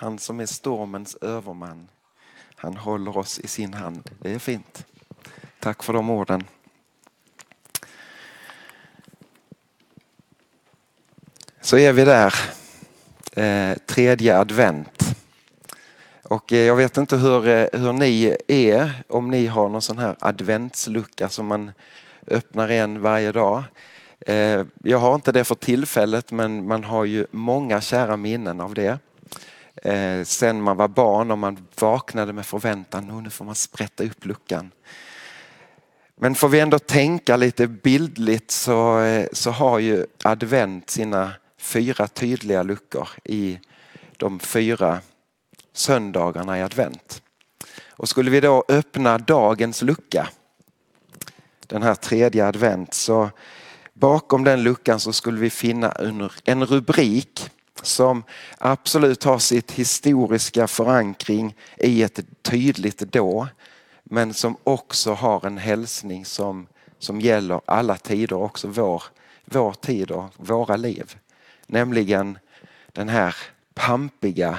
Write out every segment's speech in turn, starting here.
Han som är stormens överman. Han håller oss i sin hand. Det är fint. Tack för de orden. Så är vi där. Eh, tredje advent. Och eh, jag vet inte hur, eh, hur ni är, om ni har någon sån här adventslucka som man öppnar en varje dag. Jag har inte det för tillfället men man har ju många kära minnen av det. Eh, sen man var barn och man vaknade med förväntan, och nu får man sprätta upp luckan. Men får vi ändå tänka lite bildligt så, eh, så har ju advent sina fyra tydliga luckor i de fyra söndagarna i advent. Och skulle vi då öppna dagens lucka, den här tredje advent, så bakom den luckan så skulle vi finna en rubrik som absolut har sitt historiska förankring i ett tydligt då men som också har en hälsning som, som gäller alla tider, också vår, vår tid och våra liv. Nämligen den här pampiga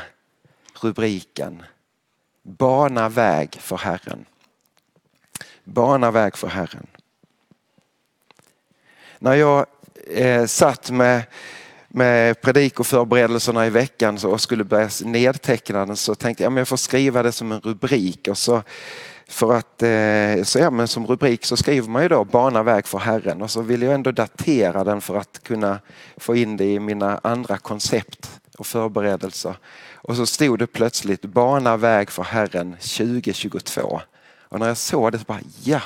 rubriken Bana väg för Herren. Bana väg för Herren. När jag eh, satt med med predikoförberedelserna i veckan och skulle börja nedteckna den så tänkte jag att jag får skriva det som en rubrik. Och så, för att, eh, så ja, men som rubrik så skriver man ju då Bana väg för Herren och så vill jag ändå datera den för att kunna få in det i mina andra koncept och förberedelser. Och så stod det plötsligt Bana väg för Herren 2022. Och när jag såg det så bara ja,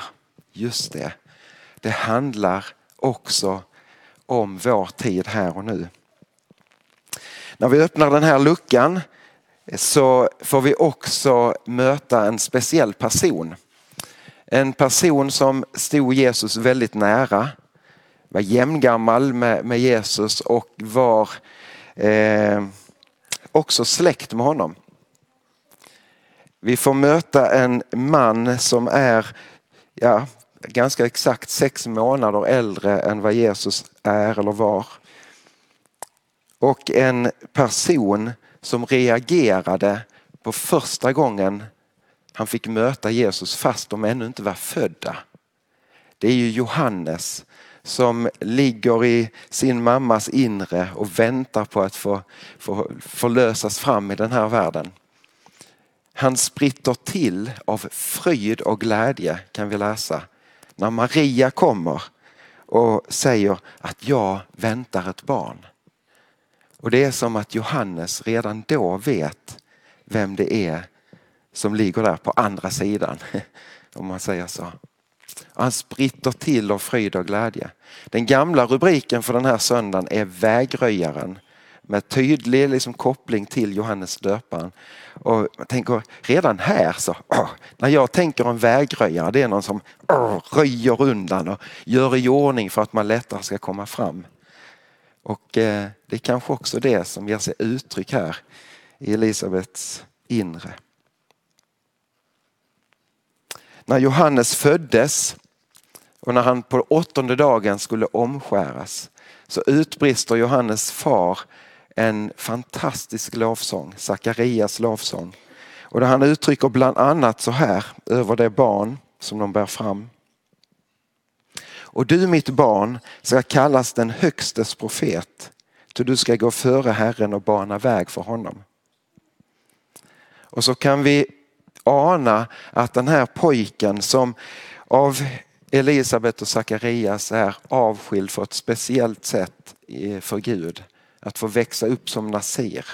just det. Det handlar också om vår tid här och nu. När vi öppnar den här luckan så får vi också möta en speciell person. En person som stod Jesus väldigt nära, var jämngammal med, med Jesus och var eh, också släkt med honom. Vi får möta en man som är ja, ganska exakt sex månader äldre än vad Jesus är eller var. Och en person som reagerade på första gången han fick möta Jesus fast de ännu inte var födda. Det är ju Johannes som ligger i sin mammas inre och väntar på att få, få förlösas fram i den här världen. Han spritter till av fröjd och glädje kan vi läsa när Maria kommer och säger att jag väntar ett barn. Och det är som att Johannes redan då vet vem det är som ligger där på andra sidan. Om man säger så. Han spritter till av fröjd och glädje. Den gamla rubriken för den här söndagen är Vägröjaren med tydlig liksom, koppling till Johannes döparen. Och jag tänker redan här så, åh, när jag tänker en vägröjare, det är någon som åh, röjer undan och gör i ordning för att man lättare ska komma fram. Och eh, det är kanske också det som ger sig uttryck här i Elisabets inre. När Johannes föddes och när han på åttonde dagen skulle omskäras så utbrister Johannes far en fantastisk lovsång, Sakarias lovsång. Och där han uttrycker bland annat så här över det barn som de bär fram. Och du mitt barn ska kallas den högstes profet, så du ska gå före Herren och bana väg för honom. Och så kan vi ana att den här pojken som av Elisabet och Sakarias är avskild för ett speciellt sätt för Gud att få växa upp som nasir.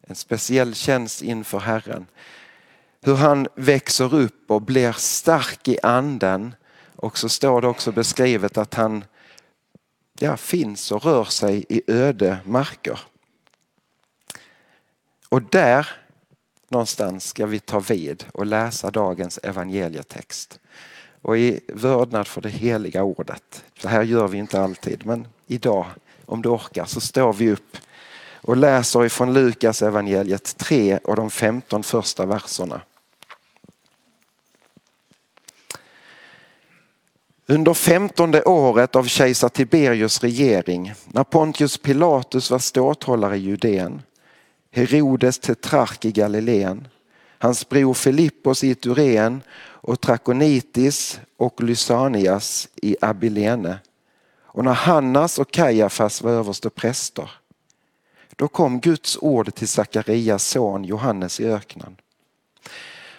En speciell tjänst inför Herren. Hur han växer upp och blir stark i anden och så står det också beskrivet att han ja, finns och rör sig i öde marker. Och där någonstans ska vi ta vid och läsa dagens evangelietext. Och i vördnad för det heliga ordet. Så här gör vi inte alltid, men idag, om du orkar, så står vi upp och läser ifrån Lukas evangeliet 3 och de 15 första verserna. Under femtonde året av kejsar Tiberius regering, när Pontius Pilatus var ståthållare i Judeen, Herodes tetrark i Galileen, hans bror Filippos i Itureen och Trakonitis och Lysanias i Abilene. Och när Hannas och Kajafas var överste präster, då kom Guds ord till Sakarias son Johannes i öknen.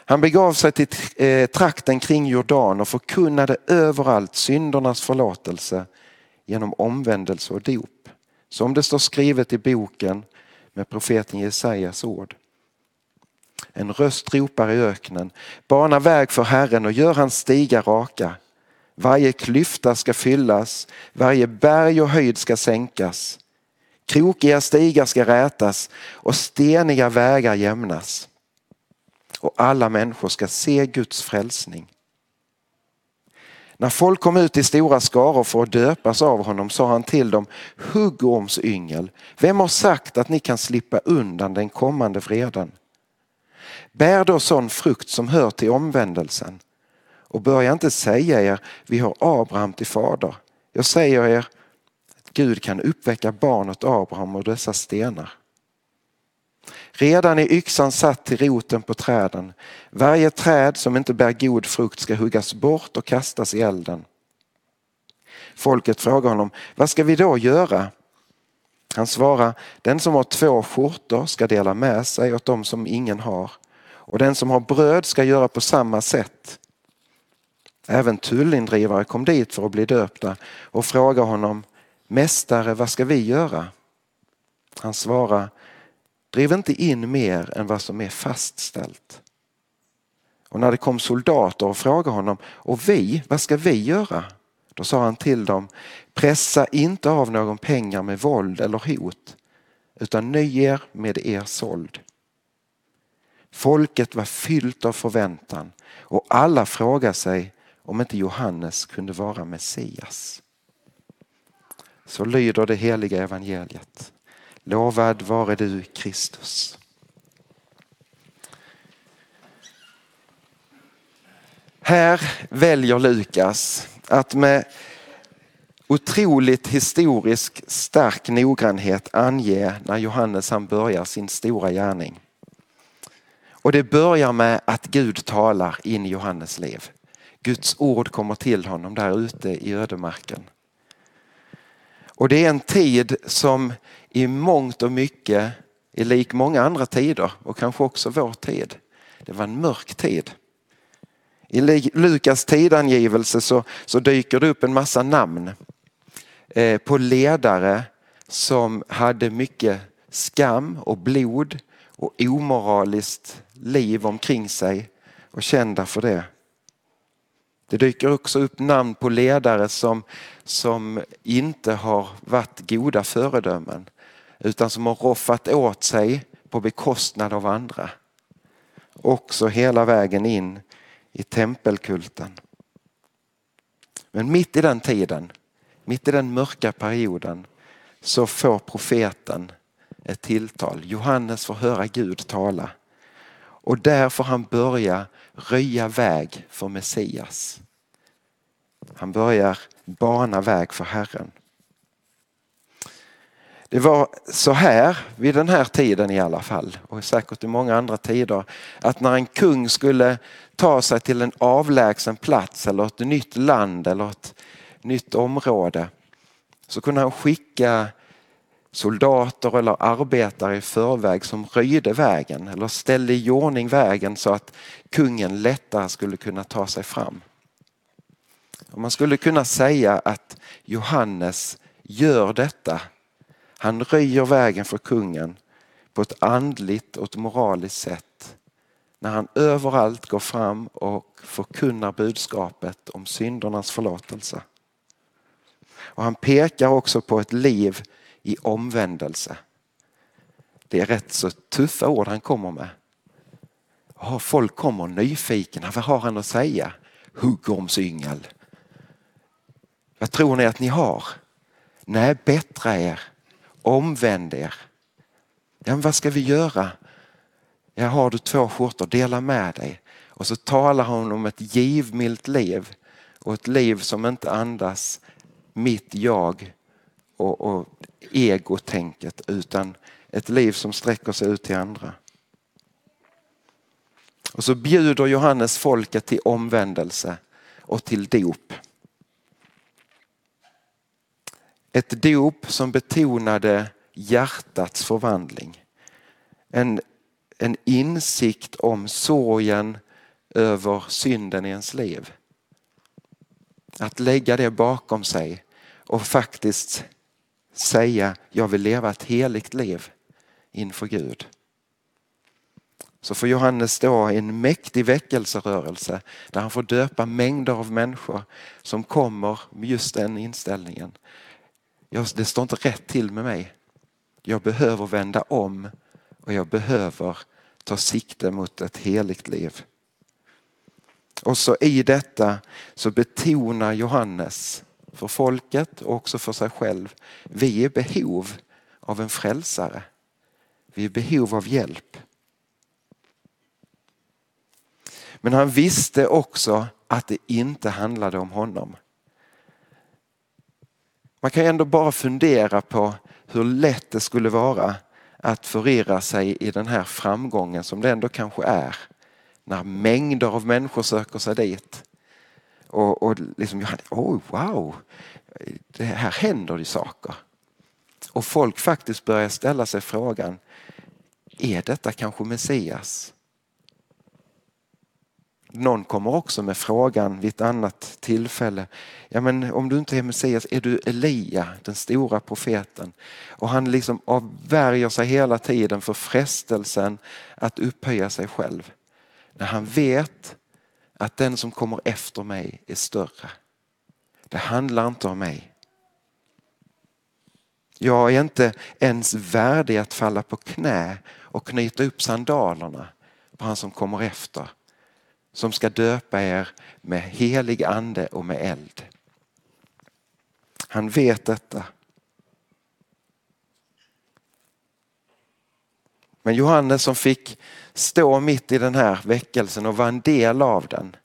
Han begav sig till eh, trakten kring Jordan och förkunnade överallt syndernas förlåtelse genom omvändelse och dop. Som det står skrivet i boken med profeten Jesajas ord. En röst ropar i öknen, bana väg för Herren och gör hans stigar raka. Varje klyfta ska fyllas, varje berg och höjd ska sänkas. Krokiga stigar ska rätas och steniga vägar jämnas och alla människor ska se Guds frälsning. När folk kom ut i stora skaror för att döpas av honom sa han till dem, huggorms yngel, vem har sagt att ni kan slippa undan den kommande vreden? Bär då sån frukt som hör till omvändelsen och börja inte säga er, vi har Abraham till fader. Jag säger er, Gud kan uppväcka barnet Abraham och dessa stenar. Redan är yxan satt till roten på träden. Varje träd som inte bär god frukt ska huggas bort och kastas i elden. Folket frågar honom, vad ska vi då göra? Han svarar, den som har två skjortor ska dela med sig åt dem som ingen har och den som har bröd ska göra på samma sätt. Även tullindrivare kom dit för att bli döpta och frågade honom, Mästare, vad ska vi göra? Han svarade, Driv inte in mer än vad som är fastställt. Och när det kom soldater och frågade honom, och vi, vad ska vi göra? Då sa han till dem, pressa inte av någon pengar med våld eller hot, utan nöj er med er såld. Folket var fyllt av förväntan och alla frågade sig om inte Johannes kunde vara Messias. Så lyder det heliga evangeliet. Lovad vare du Kristus. Här väljer Lukas att med otroligt historisk stark noggrannhet ange när Johannes han börjar sin stora gärning. Och det börjar med att Gud talar in i Johannes liv. Guds ord kommer till honom där ute i ödemarken. Och det är en tid som i mångt och mycket är lik många andra tider och kanske också vår tid. Det var en mörk tid. I Lukas tidangivelse så, så dyker det upp en massa namn eh, på ledare som hade mycket skam och blod och omoraliskt liv omkring sig och kända för det. Det dyker också upp namn på ledare som, som inte har varit goda föredömen utan som har roffat åt sig på bekostnad av andra. Också hela vägen in i tempelkulten. Men mitt i den tiden, mitt i den mörka perioden så får profeten ett tilltal. Johannes får höra Gud tala. Och där får han börja röja väg för Messias. Han börjar bana väg för Herren. Det var så här vid den här tiden i alla fall och säkert i många andra tider att när en kung skulle ta sig till en avlägsen plats eller ett nytt land eller ett nytt område så kunde han skicka soldater eller arbetare i förväg som röjde vägen eller ställde i ordning vägen så att kungen lättare skulle kunna ta sig fram. Och man skulle kunna säga att Johannes gör detta han röjer vägen för kungen på ett andligt och ett moraliskt sätt när han överallt går fram och förkunnar budskapet om syndernas förlåtelse. Och han pekar också på ett liv i omvändelse. Det är rätt så tuffa ord han kommer med. Oh, folk kommer nyfikna. Vad har han att säga? Huggormsyngel. Vad tror ni att ni har? Nej, bättra er. Omvänd er. Ja, men vad ska vi göra? Ja, har du två skjortor, dela med dig. Och så talar hon om ett givmilt liv och ett liv som inte andas mitt jag och, och egotänket utan ett liv som sträcker sig ut till andra. Och så bjuder Johannes folket till omvändelse och till dop. Ett dop som betonade hjärtats förvandling. En, en insikt om sorgen över synden i ens liv. Att lägga det bakom sig och faktiskt säga jag vill leva ett heligt liv inför Gud. Så får Johannes stå en mäktig väckelserörelse där han får döpa mängder av människor som kommer med just den inställningen. Det står inte rätt till med mig. Jag behöver vända om och jag behöver ta sikte mot ett heligt liv. Och så i detta så betonar Johannes för folket och också för sig själv. Vi är i behov av en frälsare. Vi är i behov av hjälp. Men han visste också att det inte handlade om honom. Man kan ändå bara fundera på hur lätt det skulle vara att förirra sig i den här framgången som det ändå kanske är. När mängder av människor söker sig dit. Och, och liksom, oh, wow, det här händer ju saker. Och folk faktiskt börjar ställa sig frågan, är detta kanske Messias? Någon kommer också med frågan vid ett annat tillfälle. Ja, men om du inte är Messias, är du Elia, den stora profeten? Och han liksom avvärjer sig hela tiden för frestelsen att upphöja sig själv. När han vet att den som kommer efter mig är större. Det handlar inte om mig. Jag är inte ens värdig att falla på knä och knyta upp sandalerna på han som kommer efter som ska döpa er med helig ande och med eld. Han vet detta. Men Johannes som fick stå mitt i den här väckelsen och vara en del av den.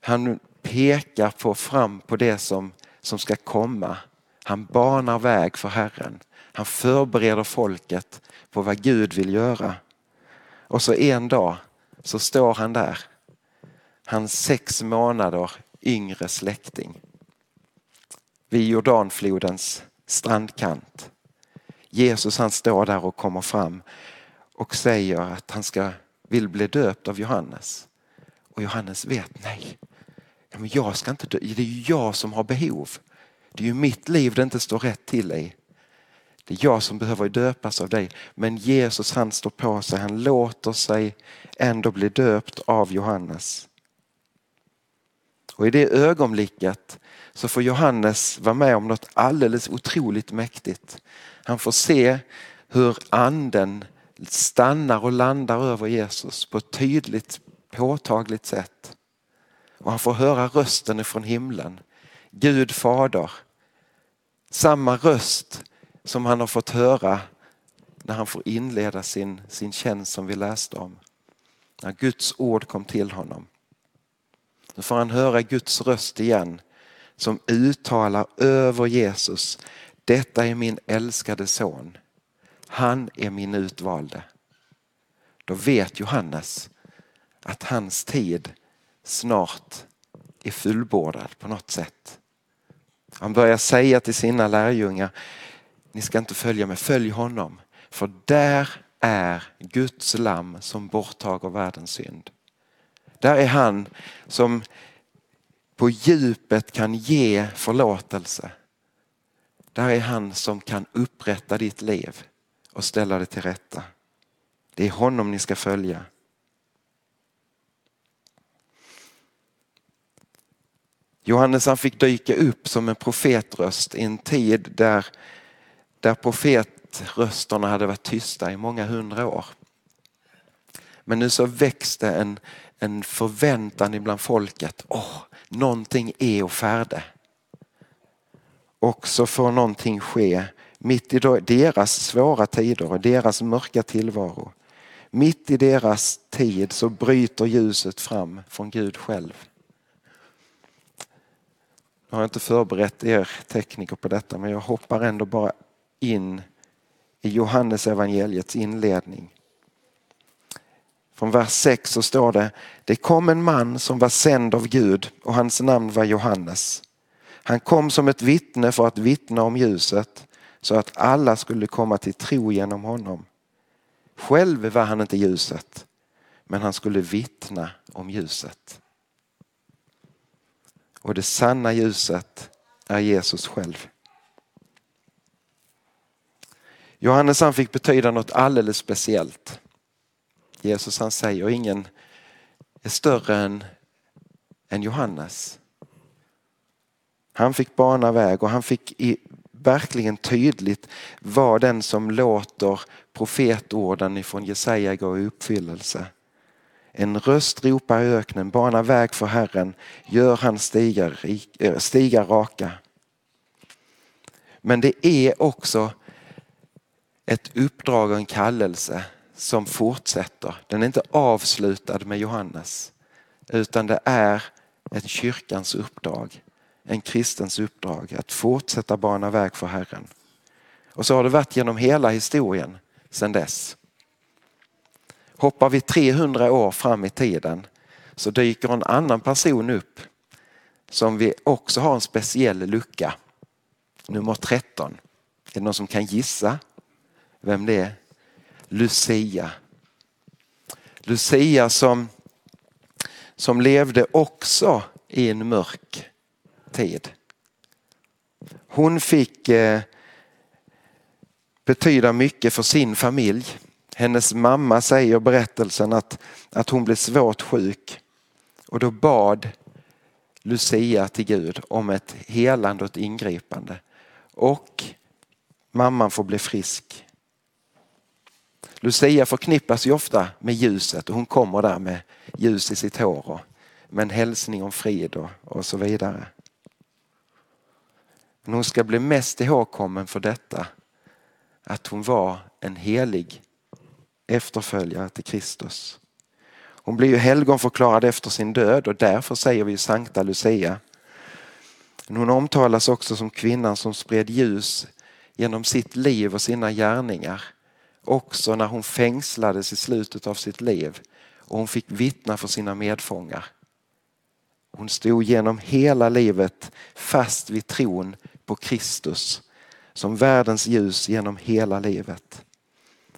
Han pekar på fram på det som, som ska komma. Han banar väg för Herren. Han förbereder folket på vad Gud vill göra. Och så en dag så står han där hans sex månader yngre släkting vid Jordanflodens strandkant. Jesus han står där och kommer fram och säger att han ska, vill bli döpt av Johannes. Och Johannes vet, nej, men jag ska inte dö. det är ju jag som har behov. Det är ju mitt liv det inte står rätt till i. Det är jag som behöver döpas av dig. Men Jesus han står på sig, han låter sig ändå bli döpt av Johannes. Och i det ögonblicket så får Johannes vara med om något alldeles otroligt mäktigt. Han får se hur anden stannar och landar över Jesus på ett tydligt påtagligt sätt. Och han får höra rösten ifrån himlen. Gud fader. Samma röst som han har fått höra när han får inleda sin, sin tjänst som vi läste om. När Guds ord kom till honom. Nu får han höra Guds röst igen som uttalar över Jesus. Detta är min älskade son. Han är min utvalde. Då vet Johannes att hans tid snart är fullbordad på något sätt. Han börjar säga till sina lärjungar, ni ska inte följa mig, följ honom. För där är Guds lamm som borttager världens synd. Där är han som på djupet kan ge förlåtelse. Där är han som kan upprätta ditt liv och ställa det till rätta. Det är honom ni ska följa. Johannes han fick dyka upp som en profetröst i en tid där, där profetrösterna hade varit tysta i många hundra år. Men nu så växte en, en förväntan ibland folket. Åh, någonting är och färde. Och så får någonting ske mitt i deras svåra tider och deras mörka tillvaro. Mitt i deras tid så bryter ljuset fram från Gud själv. Jag har inte förberett er tekniker på detta men jag hoppar ändå bara in i Johannes evangeliets inledning. Från vers 6 så står det, det kom en man som var sänd av Gud och hans namn var Johannes. Han kom som ett vittne för att vittna om ljuset så att alla skulle komma till tro genom honom. Själv var han inte ljuset, men han skulle vittna om ljuset. Och det sanna ljuset är Jesus själv. Johannes han fick betyda något alldeles speciellt. Jesus han säger ingen är större än, än Johannes. Han fick bana väg och han fick i, verkligen tydligt vara den som låter profetorden ifrån Jesaja gå i uppfyllelse. En röst ropar i öknen, bana väg för Herren, gör hans stigar, eh, stigar raka. Men det är också ett uppdrag och en kallelse som fortsätter. Den är inte avslutad med Johannes utan det är ett kyrkans uppdrag, en kristens uppdrag att fortsätta bana väg för Herren. Och så har det varit genom hela historien sedan dess. Hoppar vi 300 år fram i tiden så dyker en annan person upp som vi också har en speciell lucka. Nummer 13. Är det någon som kan gissa vem det är? Lucia. Lucia som, som levde också i en mörk tid. Hon fick eh, betyda mycket för sin familj. Hennes mamma säger i berättelsen att, att hon blev svårt sjuk och då bad Lucia till Gud om ett helande och ett ingripande. Och mamman får bli frisk. Lucia förknippas ju ofta med ljuset och hon kommer där med ljus i sitt hår och med en hälsning om frid och, och så vidare. Men hon ska bli mest ihågkommen för detta, att hon var en helig efterföljare till Kristus. Hon blir ju helgonförklarad efter sin död och därför säger vi Sankta Lucia. Men hon omtalas också som kvinnan som spred ljus genom sitt liv och sina gärningar också när hon fängslades i slutet av sitt liv och hon fick vittna för sina medfångar. Hon stod genom hela livet fast vid tron på Kristus som världens ljus genom hela livet.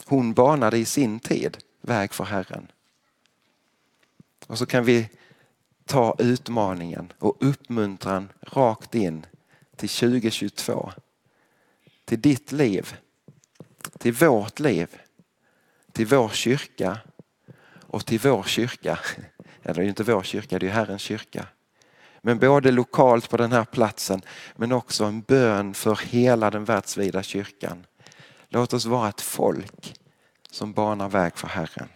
Hon banade i sin tid väg för Herren. Och så kan vi ta utmaningen och uppmuntran rakt in till 2022. Till ditt liv till vårt liv, till vår kyrka och till vår kyrka. Eller det är inte vår kyrka, det är Herrens kyrka. Men både lokalt på den här platsen men också en bön för hela den världsvida kyrkan. Låt oss vara ett folk som banar väg för Herren.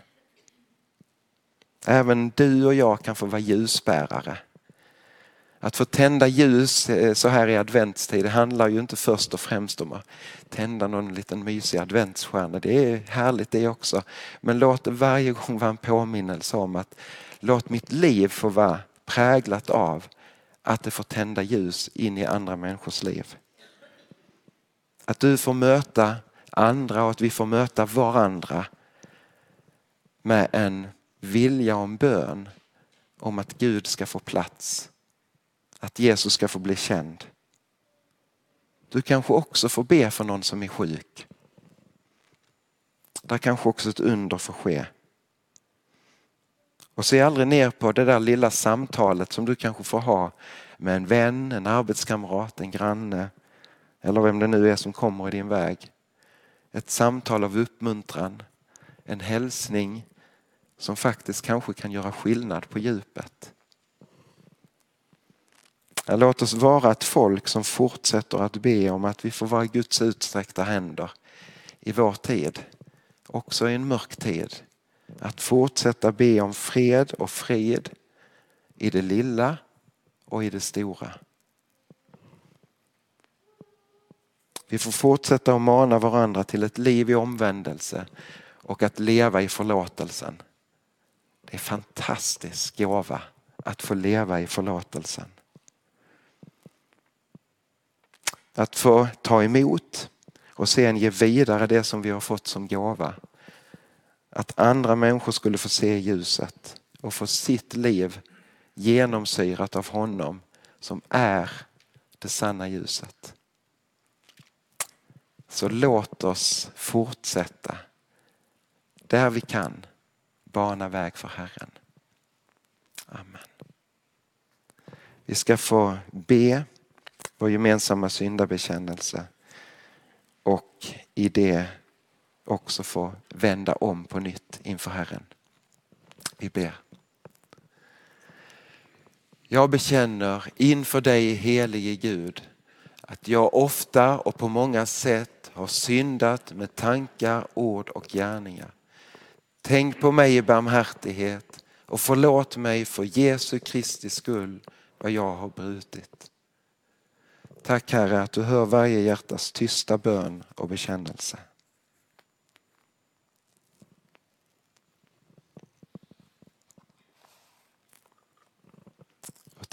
Även du och jag kan få vara ljusbärare att få tända ljus eh, så här i adventstid det handlar ju inte först och främst om att tända någon liten mysig adventsstjärna. Det är härligt det också. Men låt det varje gång vara en påminnelse om att låt mitt liv få vara präglat av att det får tända ljus in i andra människors liv. Att du får möta andra och att vi får möta varandra med en vilja och en bön om att Gud ska få plats att Jesus ska få bli känd. Du kanske också får be för någon som är sjuk. Där kanske också ett under får ske. Och se aldrig ner på det där lilla samtalet som du kanske får ha med en vän, en arbetskamrat, en granne eller vem det nu är som kommer i din väg. Ett samtal av uppmuntran, en hälsning som faktiskt kanske kan göra skillnad på djupet. Låt oss vara ett folk som fortsätter att be om att vi får vara Guds utsträckta händer i vår tid, också i en mörk tid. Att fortsätta be om fred och frid i det lilla och i det stora. Vi får fortsätta att mana varandra till ett liv i omvändelse och att leva i förlåtelsen. Det är fantastisk gåva att få leva i förlåtelsen. Att få ta emot och sen ge vidare det som vi har fått som gåva. Att andra människor skulle få se ljuset och få sitt liv genomsyrat av honom som är det sanna ljuset. Så låt oss fortsätta där vi kan bana väg för Herren. Amen. Vi ska få be vår gemensamma syndabekännelse och i det också få vända om på nytt inför Herren. Vi ber. Jag bekänner inför dig helige Gud att jag ofta och på många sätt har syndat med tankar, ord och gärningar. Tänk på mig i barmhärtighet och förlåt mig för Jesu Kristi skull vad jag har brutit. Tack Herre att du hör varje hjärtas tysta bön och bekännelse.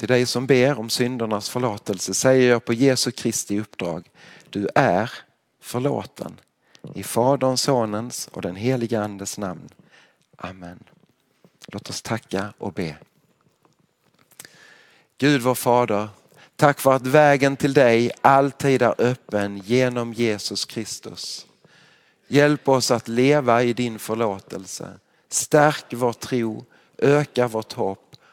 Till dig som ber om syndernas förlåtelse säger jag på Jesu Kristi uppdrag, du är förlåten. I Faderns, Sonens och den helige Andes namn. Amen. Låt oss tacka och be. Gud vår Fader, tack för att vägen till dig alltid är öppen genom Jesus Kristus. Hjälp oss att leva i din förlåtelse. Stärk vår tro, öka vårt hopp